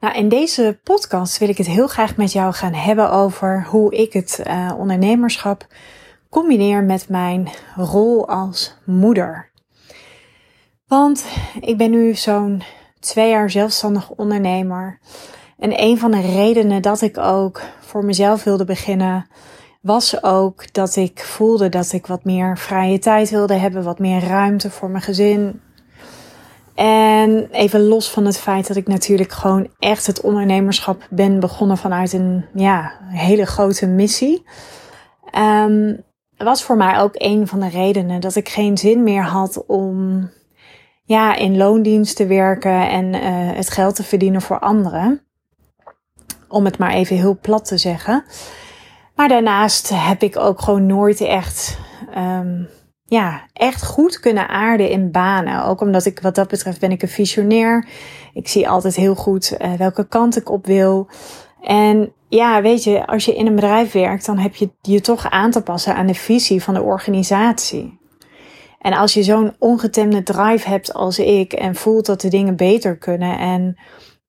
Nou, in deze podcast wil ik het heel graag met jou gaan hebben over hoe ik het uh, ondernemerschap combineer met mijn rol als moeder. Want ik ben nu zo'n twee jaar zelfstandig ondernemer. En een van de redenen dat ik ook voor mezelf wilde beginnen, was ook dat ik voelde dat ik wat meer vrije tijd wilde hebben, wat meer ruimte voor mijn gezin, en even los van het feit dat ik natuurlijk gewoon echt het ondernemerschap ben begonnen vanuit een ja, hele grote missie. Um, was voor mij ook een van de redenen dat ik geen zin meer had om ja, in loondienst te werken en uh, het geld te verdienen voor anderen. Om het maar even heel plat te zeggen. Maar daarnaast heb ik ook gewoon nooit echt um, ja, echt goed kunnen aarden in banen. Ook omdat ik wat dat betreft ben ik een visionair. Ik zie altijd heel goed uh, welke kant ik op wil. En ja, weet je, als je in een bedrijf werkt, dan heb je je toch aan te passen aan de visie van de organisatie. En als je zo'n ongetemde drive hebt als ik en voelt dat de dingen beter kunnen en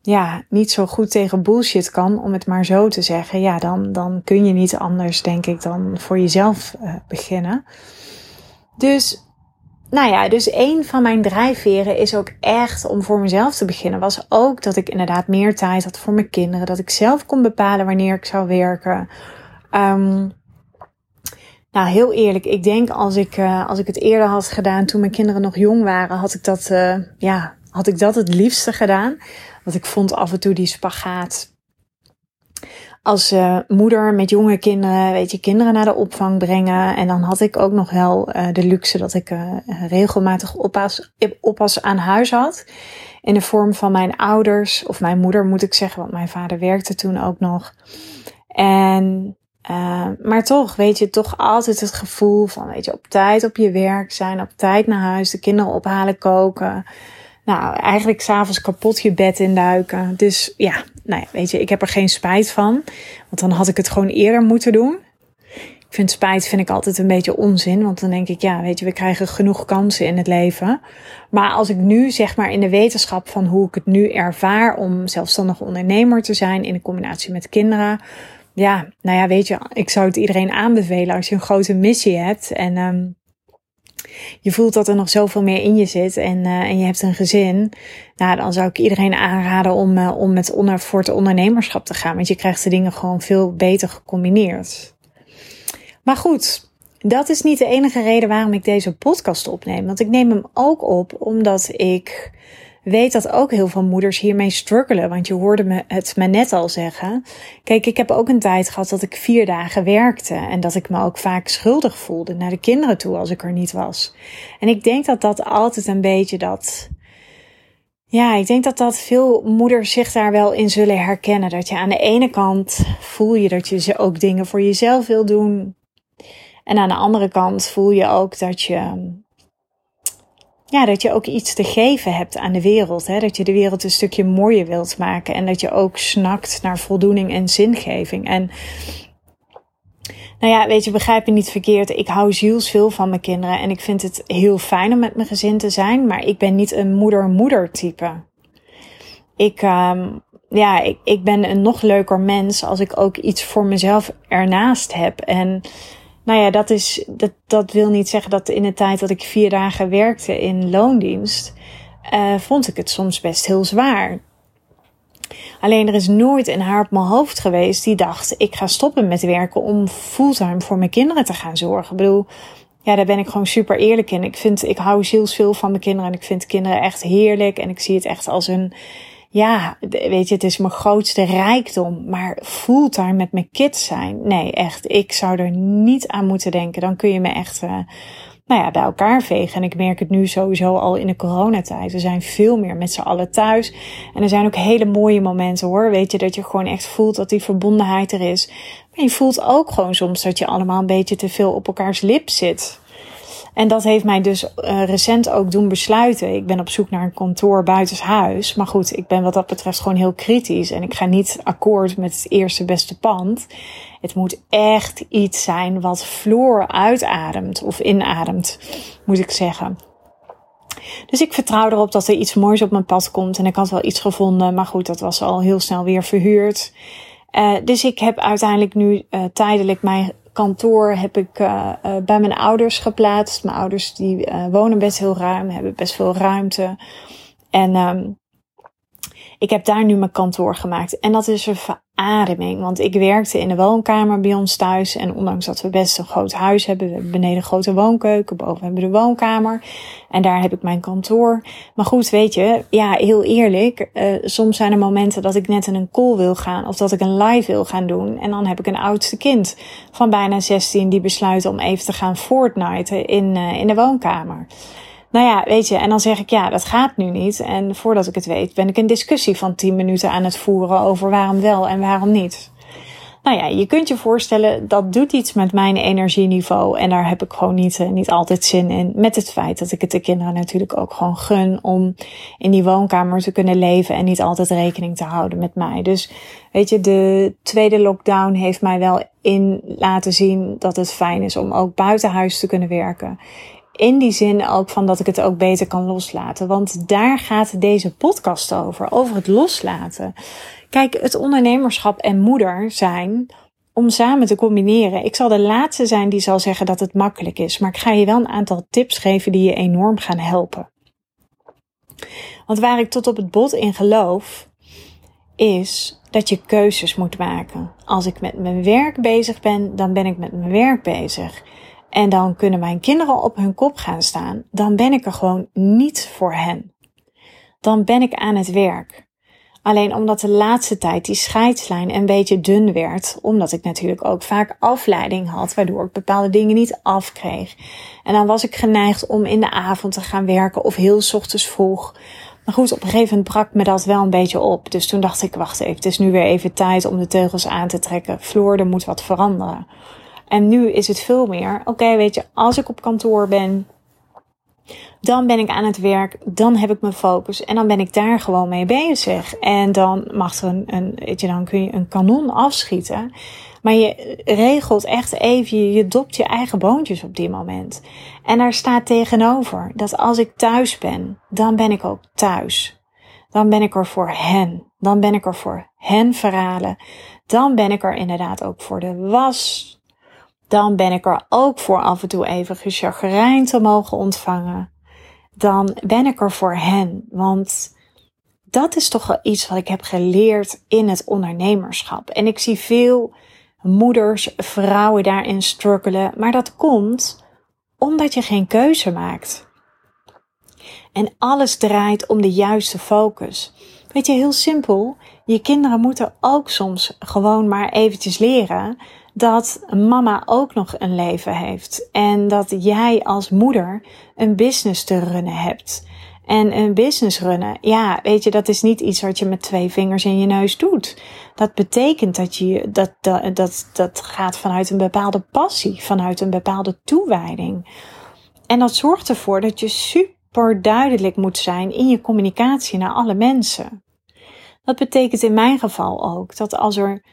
ja, niet zo goed tegen bullshit kan, om het maar zo te zeggen, ja, dan, dan kun je niet anders, denk ik, dan voor jezelf uh, beginnen. Dus, nou ja, dus een van mijn drijfveren is ook echt om voor mezelf te beginnen. Was ook dat ik inderdaad meer tijd had voor mijn kinderen. Dat ik zelf kon bepalen wanneer ik zou werken. Um, nou, heel eerlijk, ik denk als ik, uh, als ik het eerder had gedaan toen mijn kinderen nog jong waren, had ik dat, uh, ja, had ik dat het liefste gedaan. Want ik vond af en toe die spagaat als uh, moeder met jonge kinderen, weet je, kinderen naar de opvang brengen. En dan had ik ook nog wel uh, de luxe dat ik uh, regelmatig oppas, oppas aan huis had. In de vorm van mijn ouders, of mijn moeder moet ik zeggen, want mijn vader werkte toen ook nog. En, maar toch, weet je, toch altijd het gevoel van, weet je, op tijd op je werk zijn, op tijd naar huis, de kinderen ophalen, koken. Nou, eigenlijk s'avonds kapot je bed induiken. Dus ja, nou ja, weet je, ik heb er geen spijt van. Want dan had ik het gewoon eerder moeten doen. Ik vind spijt vind ik altijd een beetje onzin. Want dan denk ik, ja, weet je, we krijgen genoeg kansen in het leven. Maar als ik nu, zeg maar, in de wetenschap van hoe ik het nu ervaar om zelfstandig ondernemer te zijn in combinatie met kinderen. Ja, nou ja, weet je, ik zou het iedereen aanbevelen als je een grote missie hebt. En um, je voelt dat er nog zoveel meer in je zit en, uh, en je hebt een gezin. Nou, dan zou ik iedereen aanraden om, uh, om met onder, voor het ondernemerschap te gaan. Want je krijgt de dingen gewoon veel beter gecombineerd. Maar goed, dat is niet de enige reden waarom ik deze podcast opneem. Want ik neem hem ook op omdat ik weet dat ook heel veel moeders hiermee struggelen. Want je hoorde me het me net al zeggen. Kijk, ik heb ook een tijd gehad dat ik vier dagen werkte. En dat ik me ook vaak schuldig voelde naar de kinderen toe als ik er niet was. En ik denk dat dat altijd een beetje dat. Ja, ik denk dat dat veel moeders zich daar wel in zullen herkennen. Dat je aan de ene kant voel je dat je ook dingen voor jezelf wil doen. En aan de andere kant voel je ook dat je ja, dat je ook iets te geven hebt aan de wereld. Hè? Dat je de wereld een stukje mooier wilt maken. En dat je ook snakt naar voldoening en zingeving. En nou ja, weet je, begrijp je niet verkeerd. Ik hou zielsveel van mijn kinderen. En ik vind het heel fijn om met mijn gezin te zijn. Maar ik ben niet een moeder-moeder type. Ik, um, ja, ik, ik ben een nog leuker mens als ik ook iets voor mezelf ernaast heb. En nou ja, dat, is, dat, dat wil niet zeggen dat in de tijd dat ik vier dagen werkte in loondienst, uh, vond ik het soms best heel zwaar. Alleen er is nooit een haar op mijn hoofd geweest die dacht: ik ga stoppen met werken om fulltime voor mijn kinderen te gaan zorgen. Ik bedoel, ja, daar ben ik gewoon super eerlijk in. Ik vind, ik hou zielsveel van mijn kinderen en ik vind kinderen echt heerlijk en ik zie het echt als een ja, weet je, het is mijn grootste rijkdom. Maar fulltime met mijn kids zijn, nee, echt, ik zou er niet aan moeten denken. Dan kun je me echt, uh, nou ja, bij elkaar vegen. En ik merk het nu sowieso al in de coronatijd. We zijn veel meer met z'n allen thuis. En er zijn ook hele mooie momenten hoor. Weet je, dat je gewoon echt voelt dat die verbondenheid er is. Maar je voelt ook gewoon soms dat je allemaal een beetje te veel op elkaars lip zit. En dat heeft mij dus uh, recent ook doen besluiten. Ik ben op zoek naar een kantoor buitenshuis. Maar goed, ik ben wat dat betreft gewoon heel kritisch. En ik ga niet akkoord met het eerste beste pand. Het moet echt iets zijn wat Floor uitademt of inademt, moet ik zeggen. Dus ik vertrouw erop dat er iets moois op mijn pad komt. En ik had wel iets gevonden, maar goed, dat was al heel snel weer verhuurd. Uh, dus ik heb uiteindelijk nu uh, tijdelijk mijn kantoor heb ik uh, bij mijn ouders geplaatst. Mijn ouders die wonen best heel ruim, hebben best veel ruimte. En um, ik heb daar nu mijn kantoor gemaakt. En dat is een verademing. Want ik werkte in de woonkamer bij ons thuis. En ondanks dat we best een groot huis hebben. We hebben beneden grote woonkeuken. Boven hebben we de woonkamer. En daar heb ik mijn kantoor. Maar goed, weet je. Ja, heel eerlijk. Uh, soms zijn er momenten dat ik net in een call wil gaan. Of dat ik een live wil gaan doen. En dan heb ik een oudste kind van bijna 16. Die besluit om even te gaan Fortnite in, uh, in de woonkamer. Nou ja, weet je, en dan zeg ik ja, dat gaat nu niet. En voordat ik het weet, ben ik een discussie van 10 minuten aan het voeren over waarom wel en waarom niet. Nou ja, je kunt je voorstellen, dat doet iets met mijn energieniveau. En daar heb ik gewoon niet, eh, niet altijd zin in. Met het feit dat ik het de kinderen natuurlijk ook gewoon gun om in die woonkamer te kunnen leven en niet altijd rekening te houden met mij. Dus weet je, de tweede lockdown heeft mij wel in laten zien dat het fijn is om ook buiten huis te kunnen werken in die zin ook van dat ik het ook beter kan loslaten. Want daar gaat deze podcast over, over het loslaten. Kijk, het ondernemerschap en moeder zijn om samen te combineren. Ik zal de laatste zijn die zal zeggen dat het makkelijk is, maar ik ga je wel een aantal tips geven die je enorm gaan helpen. Want waar ik tot op het bot in geloof, is dat je keuzes moet maken. Als ik met mijn werk bezig ben, dan ben ik met mijn werk bezig en dan kunnen mijn kinderen op hun kop gaan staan, dan ben ik er gewoon niet voor hen. Dan ben ik aan het werk. Alleen omdat de laatste tijd die scheidslijn een beetje dun werd, omdat ik natuurlijk ook vaak afleiding had, waardoor ik bepaalde dingen niet afkreeg. En dan was ik geneigd om in de avond te gaan werken of heel ochtends vroeg. Maar goed, op een gegeven moment brak me dat wel een beetje op. Dus toen dacht ik, wacht even, het is nu weer even tijd om de teugels aan te trekken. Floor, er moet wat veranderen. En nu is het veel meer, oké, weet je, als ik op kantoor ben, dan ben ik aan het werk, dan heb ik mijn focus en dan ben ik daar gewoon mee bezig. En dan mag er een, een weet je, dan kun je een kanon afschieten. Maar je regelt echt even, je dopt je eigen boontjes op die moment. En daar staat tegenover dat als ik thuis ben, dan ben ik ook thuis. Dan ben ik er voor hen. Dan ben ik er voor hen verhalen. Dan ben ik er inderdaad ook voor de was, dan ben ik er ook voor af en toe even gechagrijn te mogen ontvangen. Dan ben ik er voor hen. Want dat is toch wel iets wat ik heb geleerd in het ondernemerschap. En ik zie veel moeders, vrouwen daarin struggelen. Maar dat komt omdat je geen keuze maakt. En alles draait om de juiste focus. Weet je, heel simpel. Je kinderen moeten ook soms gewoon maar eventjes leren dat mama ook nog een leven heeft. En dat jij als moeder een business te runnen hebt. En een business runnen, ja, weet je, dat is niet iets wat je met twee vingers in je neus doet. Dat betekent dat je, dat, dat, dat, dat gaat vanuit een bepaalde passie, vanuit een bepaalde toewijding. En dat zorgt ervoor dat je super duidelijk moet zijn in je communicatie naar alle mensen. Dat betekent in mijn geval ook dat als er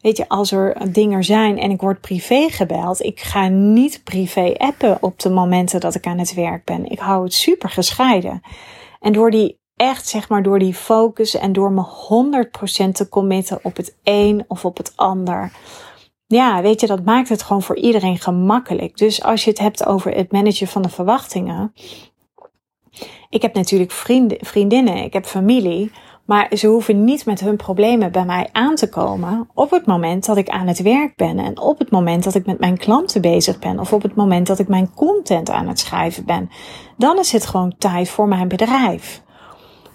Weet je, als er dingen zijn en ik word privé gebeld, ik ga niet privé appen op de momenten dat ik aan het werk ben. Ik hou het super gescheiden. En door die echt, zeg maar, door die focus en door me 100% te committen op het een of op het ander. Ja, weet je, dat maakt het gewoon voor iedereen gemakkelijk. Dus als je het hebt over het managen van de verwachtingen. Ik heb natuurlijk vrienden, vriendinnen, ik heb familie. Maar ze hoeven niet met hun problemen bij mij aan te komen op het moment dat ik aan het werk ben en op het moment dat ik met mijn klanten bezig ben of op het moment dat ik mijn content aan het schrijven ben. Dan is het gewoon tijd voor mijn bedrijf.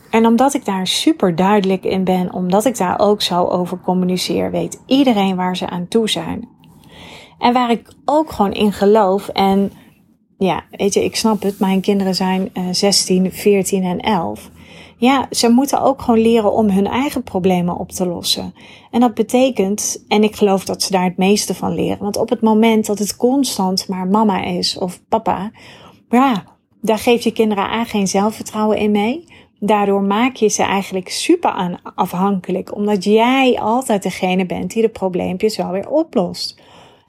En omdat ik daar super duidelijk in ben, omdat ik daar ook zo over communiceer, weet iedereen waar ze aan toe zijn. En waar ik ook gewoon in geloof en ja, weet je, ik snap het. Mijn kinderen zijn uh, 16, 14 en 11. Ja, ze moeten ook gewoon leren om hun eigen problemen op te lossen. En dat betekent, en ik geloof dat ze daar het meeste van leren. Want op het moment dat het constant maar mama is of papa, ja, daar geef je kinderen aan geen zelfvertrouwen in mee. Daardoor maak je ze eigenlijk super afhankelijk, omdat jij altijd degene bent die de probleempjes wel weer oplost.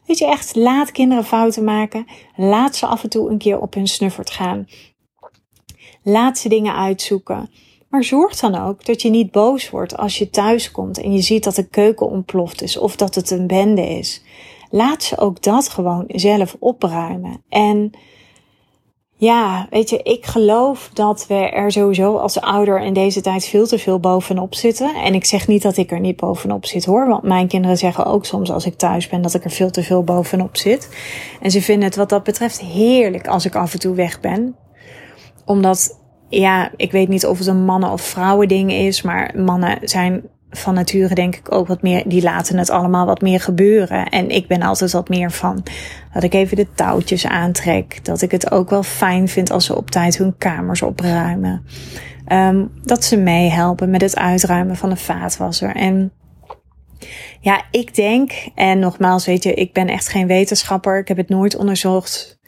Weet je echt, laat kinderen fouten maken. Laat ze af en toe een keer op hun snuffert gaan. Laat ze dingen uitzoeken. Maar zorg dan ook dat je niet boos wordt als je thuis komt en je ziet dat de keuken ontploft is of dat het een bende is. Laat ze ook dat gewoon zelf opruimen. En ja, weet je, ik geloof dat we er sowieso als ouder in deze tijd veel te veel bovenop zitten. En ik zeg niet dat ik er niet bovenop zit hoor, want mijn kinderen zeggen ook soms als ik thuis ben dat ik er veel te veel bovenop zit. En ze vinden het wat dat betreft heerlijk als ik af en toe weg ben. Omdat, ja, ik weet niet of het een mannen- of vrouwen ding is, maar mannen zijn van nature denk ik ook wat meer, die laten het allemaal wat meer gebeuren. En ik ben altijd wat meer van dat ik even de touwtjes aantrek. Dat ik het ook wel fijn vind als ze op tijd hun kamers opruimen. Um, dat ze meehelpen met het uitruimen van de vaatwasser. En ja, ik denk, en nogmaals, weet je, ik ben echt geen wetenschapper. Ik heb het nooit onderzocht.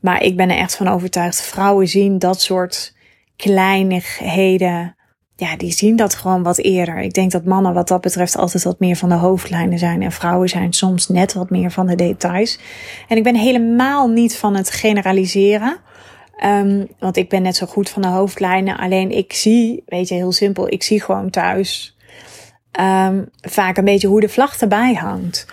Maar ik ben er echt van overtuigd. Vrouwen zien dat soort kleinigheden ja, die zien dat gewoon wat eerder. Ik denk dat mannen wat dat betreft altijd wat meer van de hoofdlijnen zijn. En vrouwen zijn soms net wat meer van de details. En ik ben helemaal niet van het generaliseren. Um, want ik ben net zo goed van de hoofdlijnen. Alleen ik zie, weet je, heel simpel. Ik zie gewoon thuis um, vaak een beetje hoe de vlag erbij hangt.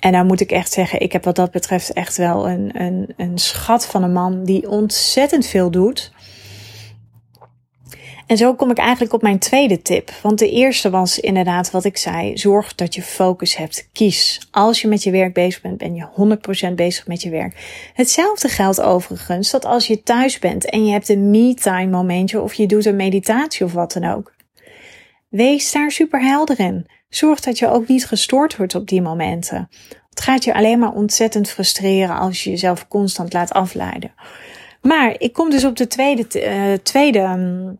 En dan moet ik echt zeggen, ik heb wat dat betreft echt wel een, een, een schat van een man die ontzettend veel doet. En zo kom ik eigenlijk op mijn tweede tip. Want de eerste was inderdaad wat ik zei. Zorg dat je focus hebt. Kies. Als je met je werk bezig bent, ben je 100% bezig met je werk. Hetzelfde geldt overigens dat als je thuis bent en je hebt een me-time momentje of je doet een meditatie of wat dan ook. Wees daar super helder in. Zorg dat je ook niet gestoord wordt op die momenten. Het gaat je alleen maar ontzettend frustreren als je jezelf constant laat afleiden. Maar ik kom dus op de tweede, uh, tweede um,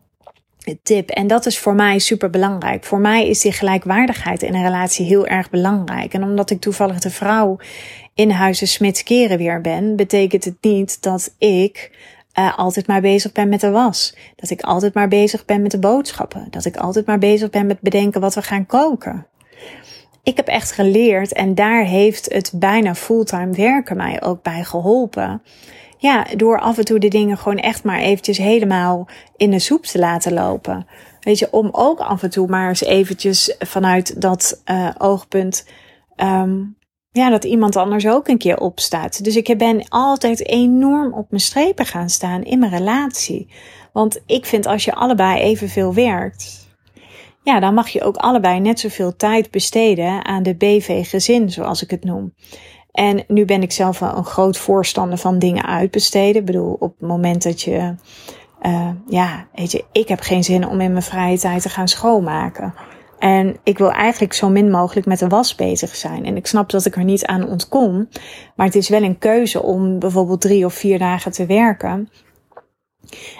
tip. En dat is voor mij super belangrijk. Voor mij is die gelijkwaardigheid in een relatie heel erg belangrijk. En omdat ik toevallig de vrouw in Huizen Smits Keren weer ben, betekent het niet dat ik uh, altijd maar bezig ben met de was. Dat ik altijd maar bezig ben met de boodschappen. Dat ik altijd maar bezig ben met bedenken wat we gaan koken. Ik heb echt geleerd en daar heeft het bijna fulltime werken mij ook bij geholpen ja, door af en toe de dingen gewoon echt maar eventjes helemaal in de soep te laten lopen. Weet je, om ook af en toe maar eens eventjes vanuit dat uh, oogpunt, um, ja, dat iemand anders ook een keer opstaat. Dus ik ben altijd enorm op mijn strepen gaan staan in mijn relatie. Want ik vind als je allebei evenveel werkt, ja, dan mag je ook allebei net zoveel tijd besteden aan de BV-gezin, zoals ik het noem. En nu ben ik zelf wel een groot voorstander van dingen uitbesteden. Ik bedoel, op het moment dat je, uh, ja, weet je, ik heb geen zin om in mijn vrije tijd te gaan schoonmaken. En ik wil eigenlijk zo min mogelijk met de was bezig zijn. En ik snap dat ik er niet aan ontkom. Maar het is wel een keuze om bijvoorbeeld drie of vier dagen te werken.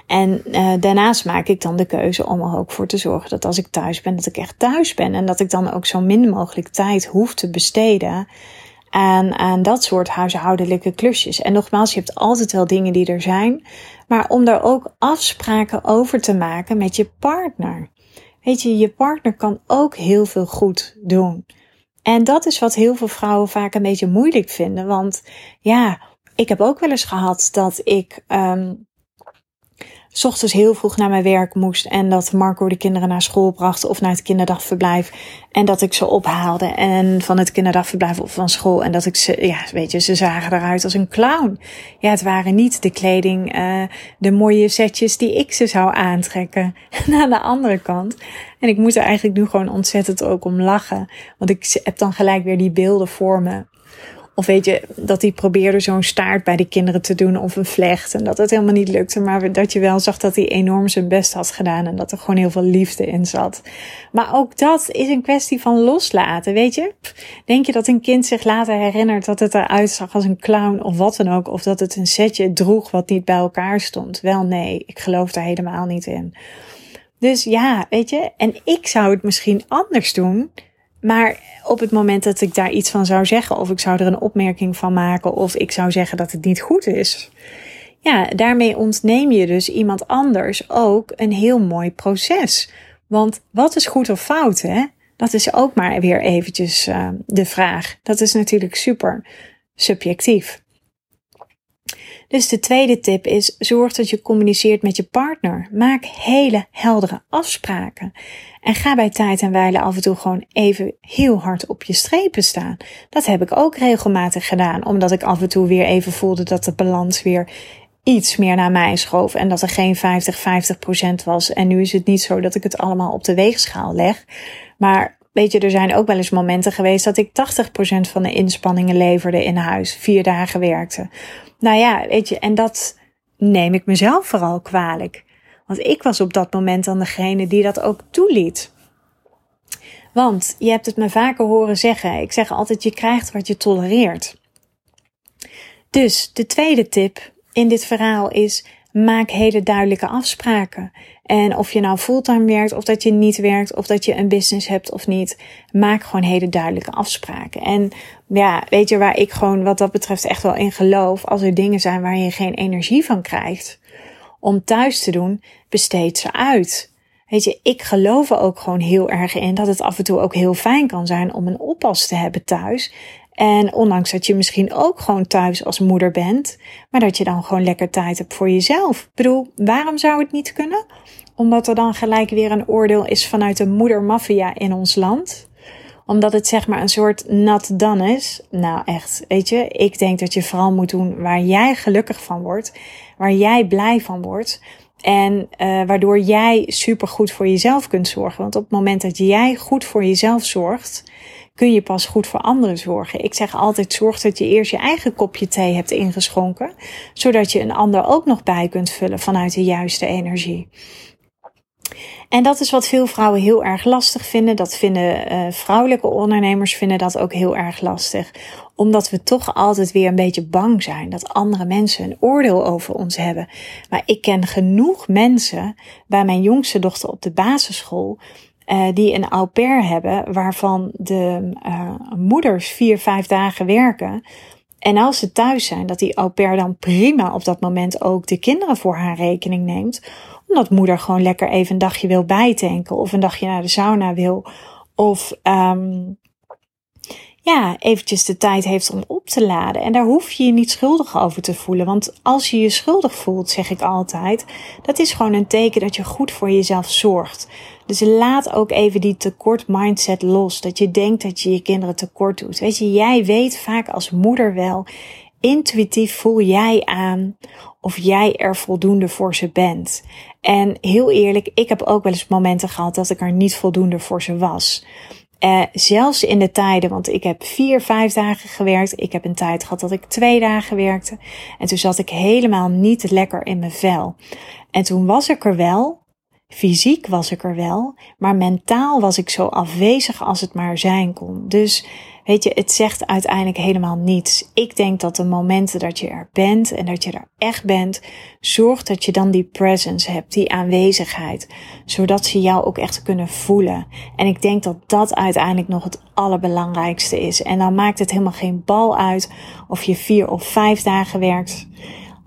En uh, daarnaast maak ik dan de keuze om er ook voor te zorgen dat als ik thuis ben, dat ik echt thuis ben. En dat ik dan ook zo min mogelijk tijd hoef te besteden aan, aan dat soort huishoudelijke klusjes. En nogmaals, je hebt altijd wel dingen die er zijn, maar om daar ook afspraken over te maken met je partner. Weet je, je partner kan ook heel veel goed doen. En dat is wat heel veel vrouwen vaak een beetje moeilijk vinden. Want ja, ik heb ook wel eens gehad dat ik um, s ochtends heel vroeg naar mijn werk moest en dat Marco de kinderen naar school bracht of naar het kinderdagverblijf en dat ik ze ophaalde en van het kinderdagverblijf of van school en dat ik ze, ja, weet je, ze zagen eruit als een clown. Ja, het waren niet de kleding, uh, de mooie setjes die ik ze zou aantrekken. En aan de andere kant, en ik moet er eigenlijk nu gewoon ontzettend ook om lachen, want ik heb dan gelijk weer die beelden voor me Of weet je, dat hij probeerde zo'n staart bij de kinderen te doen of een vlecht. En dat het helemaal niet lukte. Maar dat je wel zag dat hij enorm zijn best had gedaan. En dat er gewoon heel veel liefde in zat. Maar ook dat is een kwestie van loslaten. Weet je, denk je dat een kind zich later herinnert dat het eruit zag als een clown of wat dan ook. Of dat het een setje droeg wat niet bij elkaar stond. Wel nee, ik geloof daar helemaal niet in. Dus ja, weet je, en ik zou het misschien anders doen. Maar op het moment dat ik daar iets van zou zeggen, of ik zou er een opmerking van maken, of ik zou zeggen dat het niet goed is. Ja, daarmee ontneem je dus iemand anders ook een heel mooi proces. Want wat is goed of fout, hè? Dat is ook maar weer eventjes uh, de vraag. Dat is natuurlijk super subjectief. Dus de tweede tip is: zorg dat je communiceert met je partner. Maak hele heldere afspraken. En ga bij tijd en wijle af en toe gewoon even heel hard op je strepen staan. Dat heb ik ook regelmatig gedaan, omdat ik af en toe weer even voelde dat de balans weer iets meer naar mij schoof en dat er geen 50-50% was. En nu is het niet zo dat ik het allemaal op de weegschaal leg. Maar weet je, er zijn ook wel eens momenten geweest dat ik 80% van de inspanningen leverde in huis, vier dagen werkte. Nou ja, weet je, en dat neem ik mezelf vooral kwalijk. Want ik was op dat moment dan degene die dat ook toeliet. Want je hebt het me vaker horen zeggen. Ik zeg altijd: je krijgt wat je tolereert. Dus de tweede tip in dit verhaal is: maak hele duidelijke afspraken. En of je nou fulltime werkt, of dat je niet werkt, of dat je een business hebt of niet, maak gewoon hele duidelijke afspraken. En ja, weet je waar ik gewoon wat dat betreft echt wel in geloof? Als er dingen zijn waar je geen energie van krijgt om thuis te doen, besteed ze uit. Weet je, ik geloof er ook gewoon heel erg in dat het af en toe ook heel fijn kan zijn om een oppas te hebben thuis. En ondanks dat je misschien ook gewoon thuis als moeder bent, maar dat je dan gewoon lekker tijd hebt voor jezelf. Ik bedoel, waarom zou het niet kunnen? Omdat er dan gelijk weer een oordeel is vanuit de moedermafia in ons land. Omdat het zeg maar een soort nat dan is. Nou echt, weet je, ik denk dat je vooral moet doen waar jij gelukkig van wordt. Waar jij blij van wordt. En uh, waardoor jij super goed voor jezelf kunt zorgen. Want op het moment dat jij goed voor jezelf zorgt, kun je pas goed voor anderen zorgen. Ik zeg altijd: zorg dat je eerst je eigen kopje thee hebt ingeschonken, zodat je een ander ook nog bij kunt vullen vanuit de juiste energie. En dat is wat veel vrouwen heel erg lastig vinden. Dat vinden uh, vrouwelijke ondernemers vinden dat ook heel erg lastig. Omdat we toch altijd weer een beetje bang zijn dat andere mensen een oordeel over ons hebben. Maar ik ken genoeg mensen bij mijn jongste dochter op de basisschool. Uh, die een au pair hebben, waarvan de uh, moeders vier, vijf dagen werken. En als ze thuis zijn, dat die au pair dan prima op dat moment ook de kinderen voor haar rekening neemt omdat moeder gewoon lekker even een dagje wil bijtanken. Of een dagje naar de sauna wil. Of um, ja, eventjes de tijd heeft om op te laden. En daar hoef je je niet schuldig over te voelen. Want als je je schuldig voelt, zeg ik altijd, dat is gewoon een teken dat je goed voor jezelf zorgt. Dus laat ook even die tekort mindset los. Dat je denkt dat je je kinderen tekort doet. Weet je, jij weet vaak als moeder wel, intuïtief voel jij aan of jij er voldoende voor ze bent. En heel eerlijk, ik heb ook wel eens momenten gehad dat ik er niet voldoende voor ze was. Uh, zelfs in de tijden, want ik heb vier, vijf dagen gewerkt. Ik heb een tijd gehad dat ik twee dagen werkte. En toen zat ik helemaal niet lekker in mijn vel. En toen was ik er wel. Fysiek was ik er wel. Maar mentaal was ik zo afwezig als het maar zijn kon. Dus Weet je, het zegt uiteindelijk helemaal niets. Ik denk dat de momenten dat je er bent en dat je er echt bent, zorgt dat je dan die presence hebt, die aanwezigheid, zodat ze jou ook echt kunnen voelen. En ik denk dat dat uiteindelijk nog het allerbelangrijkste is. En dan maakt het helemaal geen bal uit of je vier of vijf dagen werkt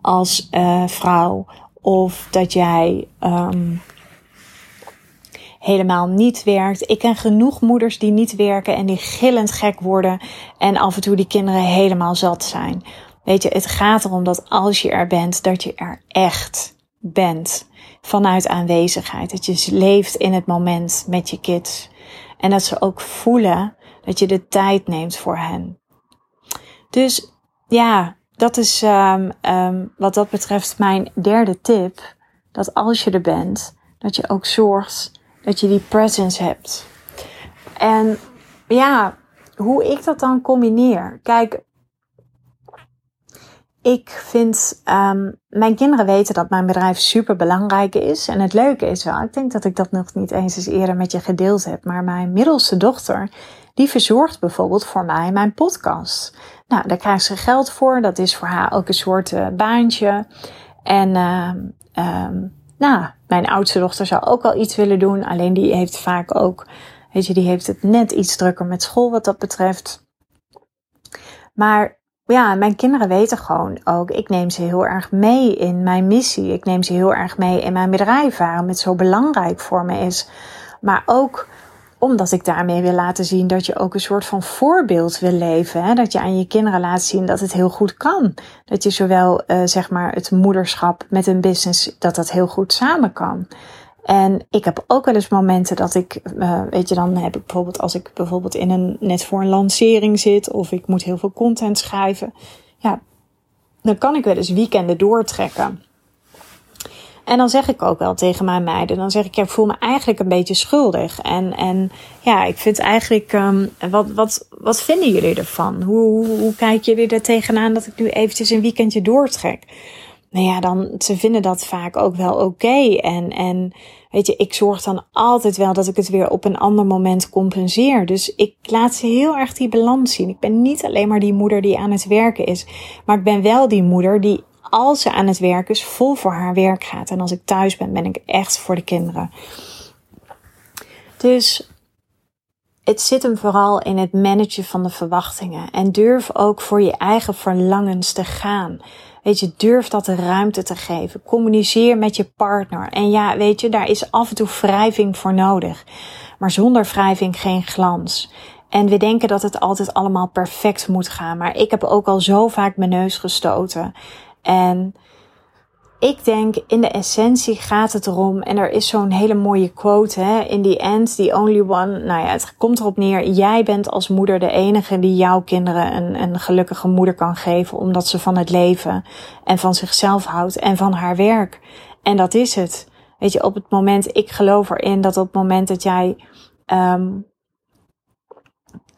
als uh, vrouw of dat jij um, helemaal niet werkt. Ik ken genoeg moeders die niet werken en die gillend gek worden en af en toe die kinderen helemaal zat zijn. Weet je, het gaat erom dat als je er bent, dat je er echt bent. Vanuit aanwezigheid. Dat je leeft in het moment met je kids. En dat ze ook voelen dat je de tijd neemt voor hen. Dus ja, dat is um, um, wat dat betreft mijn derde tip. Dat als je er bent, dat je ook zorgt dat je die presence hebt. En ja, hoe ik dat dan combineer. Kijk, ik vind, um, mijn kinderen weten dat mijn bedrijf super belangrijk is. En het leuke is wel, ik denk dat ik dat nog niet eens eens eerder met je gedeeld heb. Maar mijn middelste dochter, die verzorgt bijvoorbeeld voor mij mijn podcast. Nou, daar krijgt ze geld voor. Dat is voor haar ook een soort uh, baantje. En uh, nou, mijn oudste dochter zou ook wel iets willen doen. Alleen die heeft vaak ook, weet je, die heeft het net iets drukker met school wat dat betreft. Maar ja, mijn kinderen weten gewoon ook, ik neem ze heel erg mee in mijn missie. Ik neem ze heel erg mee in mijn bedrijf, waarom het zo belangrijk voor me is. Maar ook omdat ik daarmee wil laten zien dat je ook een soort van voorbeeld wil leven. Hè? Dat je aan je kinderen laat zien dat het heel goed kan. Dat je zowel uh, zeg maar het moederschap met een business, dat dat heel goed samen kan. En ik heb ook wel eens momenten dat ik, uh, weet je, dan heb ik bijvoorbeeld als ik bijvoorbeeld in een net voor een lancering zit of ik moet heel veel content schrijven. Ja, dan kan ik wel eens weekenden doortrekken. En dan zeg ik ook wel tegen mijn meiden, dan zeg ik, ja, ik voel me eigenlijk een beetje schuldig. En, en ja, ik vind eigenlijk, um, wat, wat, wat vinden jullie ervan? Hoe, hoe, hoe kijken jullie er tegenaan dat ik nu eventjes een weekendje doortrek? Nou ja, dan, ze vinden dat vaak ook wel oké. En, en weet je, ik zorg dan altijd wel dat ik het weer op een ander moment compenseer. Dus ik laat ze heel erg die balans zien. Ik ben niet alleen maar die moeder die aan het werken is, maar ik ben wel die moeder die als ze aan het werk is, vol voor haar werk gaat. En als ik thuis ben, ben ik echt voor de kinderen. Dus het zit hem vooral in het managen van de verwachtingen. En durf ook voor je eigen verlangens te gaan. Weet je, durf dat de ruimte te geven. Communiceer met je partner. En ja, weet je, daar is af en toe wrijving voor nodig. Maar zonder wrijving geen glans. En we denken dat het altijd allemaal perfect moet gaan. Maar ik heb ook al zo vaak mijn neus gestoten. En ik denk in de essentie gaat het erom, en er is zo'n hele mooie quote, hè, in the end, the only one. Nou ja, het komt erop neer, jij bent als moeder de enige die jouw kinderen een, een gelukkige moeder kan geven, omdat ze van het leven en van zichzelf houdt en van haar werk. En dat is het. Weet je, op het moment, ik geloof erin dat op het moment dat jij um,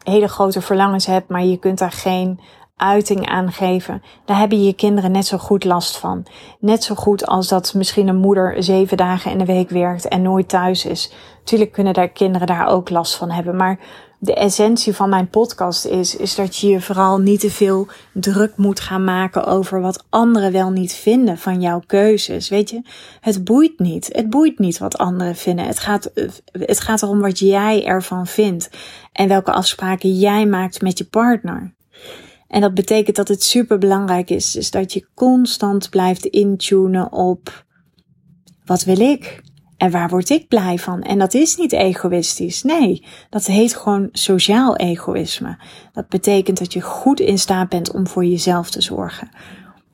hele grote verlangens hebt, maar je kunt daar geen uiting aangeven, daar hebben je kinderen net zo goed last van. Net zo goed als dat misschien een moeder zeven dagen in de week werkt en nooit thuis is. Tuurlijk kunnen daar kinderen daar ook last van hebben, maar de essentie van mijn podcast is, is dat je je vooral niet te veel druk moet gaan maken over wat anderen wel niet vinden van jouw keuzes. Weet je, het boeit niet. Het boeit niet wat anderen vinden. Het gaat, het gaat erom wat jij ervan vindt en welke afspraken jij maakt met je partner. En dat betekent dat het super belangrijk is, is dat je constant blijft intunen op wat wil ik? En waar word ik blij van? En dat is niet egoïstisch. Nee, dat heet gewoon sociaal egoïsme. Dat betekent dat je goed in staat bent om voor jezelf te zorgen.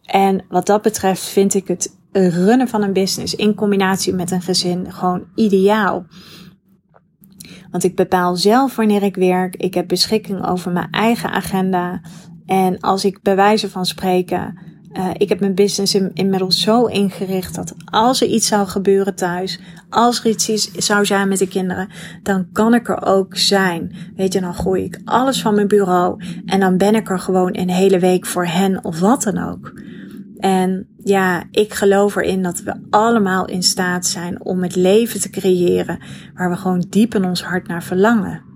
En wat dat betreft vind ik het runnen van een business in combinatie met een gezin gewoon ideaal. Want ik bepaal zelf wanneer ik werk. Ik heb beschikking over mijn eigen agenda. En als ik bij wijze van spreken, uh, ik heb mijn business in, inmiddels zo ingericht dat als er iets zou gebeuren thuis, als er iets is, zou zijn met de kinderen, dan kan ik er ook zijn. Weet je, dan gooi ik alles van mijn bureau en dan ben ik er gewoon een hele week voor hen of wat dan ook. En ja, ik geloof erin dat we allemaal in staat zijn om het leven te creëren waar we gewoon diep in ons hart naar verlangen.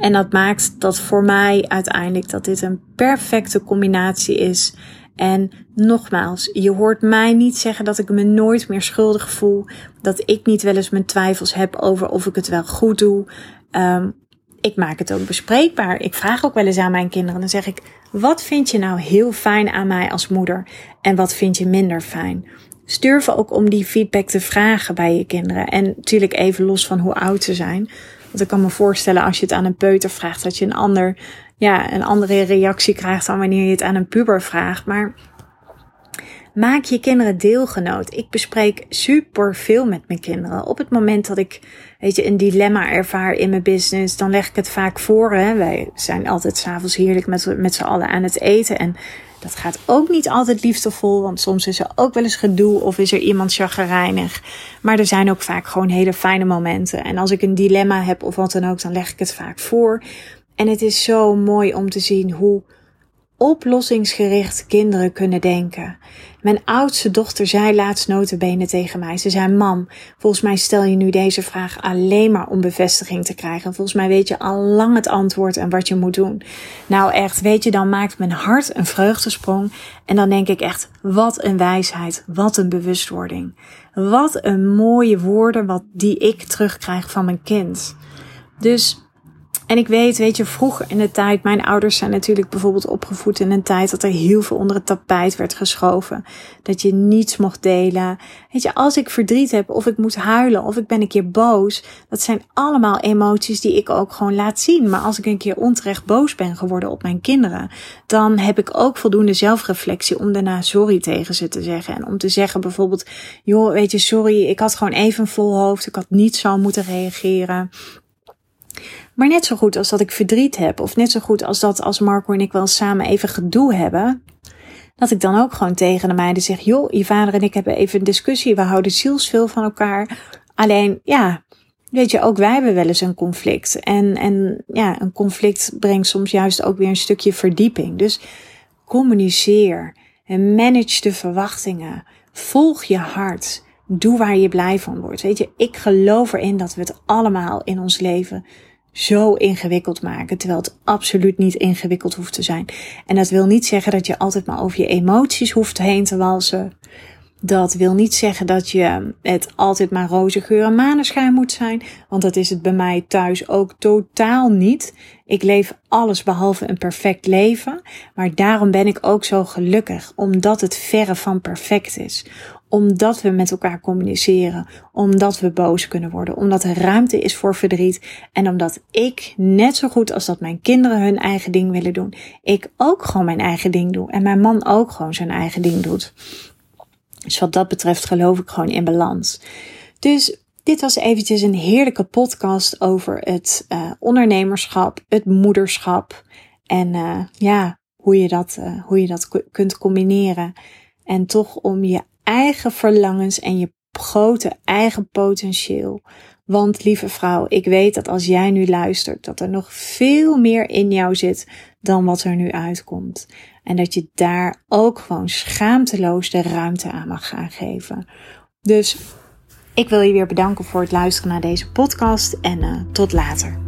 En dat maakt dat voor mij uiteindelijk dat dit een perfecte combinatie is. En nogmaals, je hoort mij niet zeggen dat ik me nooit meer schuldig voel. Dat ik niet wel eens mijn twijfels heb over of ik het wel goed doe. Um, ik maak het ook bespreekbaar. Ik vraag ook wel eens aan mijn kinderen. Dan zeg ik, wat vind je nou heel fijn aan mij als moeder? En wat vind je minder fijn? Sturven ook om die feedback te vragen bij je kinderen. En natuurlijk even los van hoe oud ze zijn. Want ik kan me voorstellen als je het aan een peuter vraagt, dat je een ander, ja, een andere reactie krijgt dan wanneer je het aan een puber vraagt. Maar maak je kinderen deelgenoot. Ik bespreek super veel met mijn kinderen. Op het moment dat ik, weet je, een dilemma ervaar in mijn business, dan leg ik het vaak voor. Hè. Wij zijn altijd s'avonds heerlijk met, met z'n allen aan het eten. En dat gaat ook niet altijd liefdevol, want soms is er ook wel eens gedoe of is er iemand chagrijnig. Maar er zijn ook vaak gewoon hele fijne momenten. En als ik een dilemma heb of wat dan ook, dan leg ik het vaak voor. En het is zo mooi om te zien hoe oplossingsgericht kinderen kunnen denken. Mijn oudste dochter zei laatst notenbenen tegen mij. Ze zei, mam, volgens mij stel je nu deze vraag alleen maar om bevestiging te krijgen. Volgens mij weet je al lang het antwoord en wat je moet doen. Nou echt, weet je, dan maakt mijn hart een vreugdesprong. En dan denk ik echt, wat een wijsheid, wat een bewustwording. Wat een mooie woorden wat die ik terugkrijg van mijn kind. Dus en ik weet, weet je, vroeger in de tijd, mijn ouders zijn natuurlijk bijvoorbeeld opgevoed in een tijd dat er heel veel onder het tapijt werd geschoven. Dat je niets mocht delen. Weet je, als ik verdriet heb, of ik moet huilen, of ik ben een keer boos, dat zijn allemaal emoties die ik ook gewoon laat zien. Maar als ik een keer onterecht boos ben geworden op mijn kinderen, dan heb ik ook voldoende zelfreflectie om daarna sorry tegen ze te zeggen. En om te zeggen bijvoorbeeld, joh, weet je, sorry, ik had gewoon even een vol hoofd, ik had niet zo moeten reageren. Maar net zo goed als dat ik verdriet heb, of net zo goed als dat als Marco en ik wel samen even gedoe hebben, dat ik dan ook gewoon tegen de meiden zeg: joh, je vader en ik hebben even een discussie, we houden zielsveel van elkaar. Alleen, ja, weet je, ook wij hebben wel eens een conflict. En, en ja, een conflict brengt soms juist ook weer een stukje verdieping. Dus communiceer en manage de verwachtingen. Volg je hart. Doe waar je blij van wordt. Weet je, ik geloof erin dat we het allemaal in ons leven zo ingewikkeld maken, terwijl het absoluut niet ingewikkeld hoeft te zijn. En dat wil niet zeggen dat je altijd maar over je emoties hoeft heen te walsen. Dat wil niet zeggen dat je het altijd maar roze geur en maneschijn moet zijn, want dat is het bij mij thuis ook totaal niet. Ik leef alles behalve een perfect leven, maar daarom ben ik ook zo gelukkig, omdat het verre van perfect is omdat we met elkaar communiceren, omdat we boos kunnen worden, omdat er ruimte is voor verdriet en omdat ik, net zo goed als dat mijn kinderen hun eigen ding willen doen, ik ook gewoon mijn eigen ding doe en mijn man ook gewoon zijn eigen ding doet. Dus wat dat betreft geloof ik gewoon in balans. Dus dit was eventjes een heerlijke podcast over het uh, ondernemerschap, het moederschap en uh, ja, hoe je dat, uh, hoe je dat kunt combineren. En toch om je eigen verlangens en je grote eigen potentieel. Want lieve vrouw, ik weet dat als jij nu luistert, dat er nog veel meer in jou zit dan wat er nu uitkomt. En dat je daar ook gewoon schaamteloos de ruimte aan mag gaan geven. Dus ik wil je weer bedanken voor het luisteren naar deze podcast en uh, tot later.